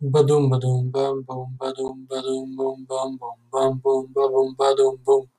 Ba-doom, ba-doom, bam, boom, ba-doom, ba-doom, boom, bam, boom, bam, boom, ba-boom, ba-doom, boom.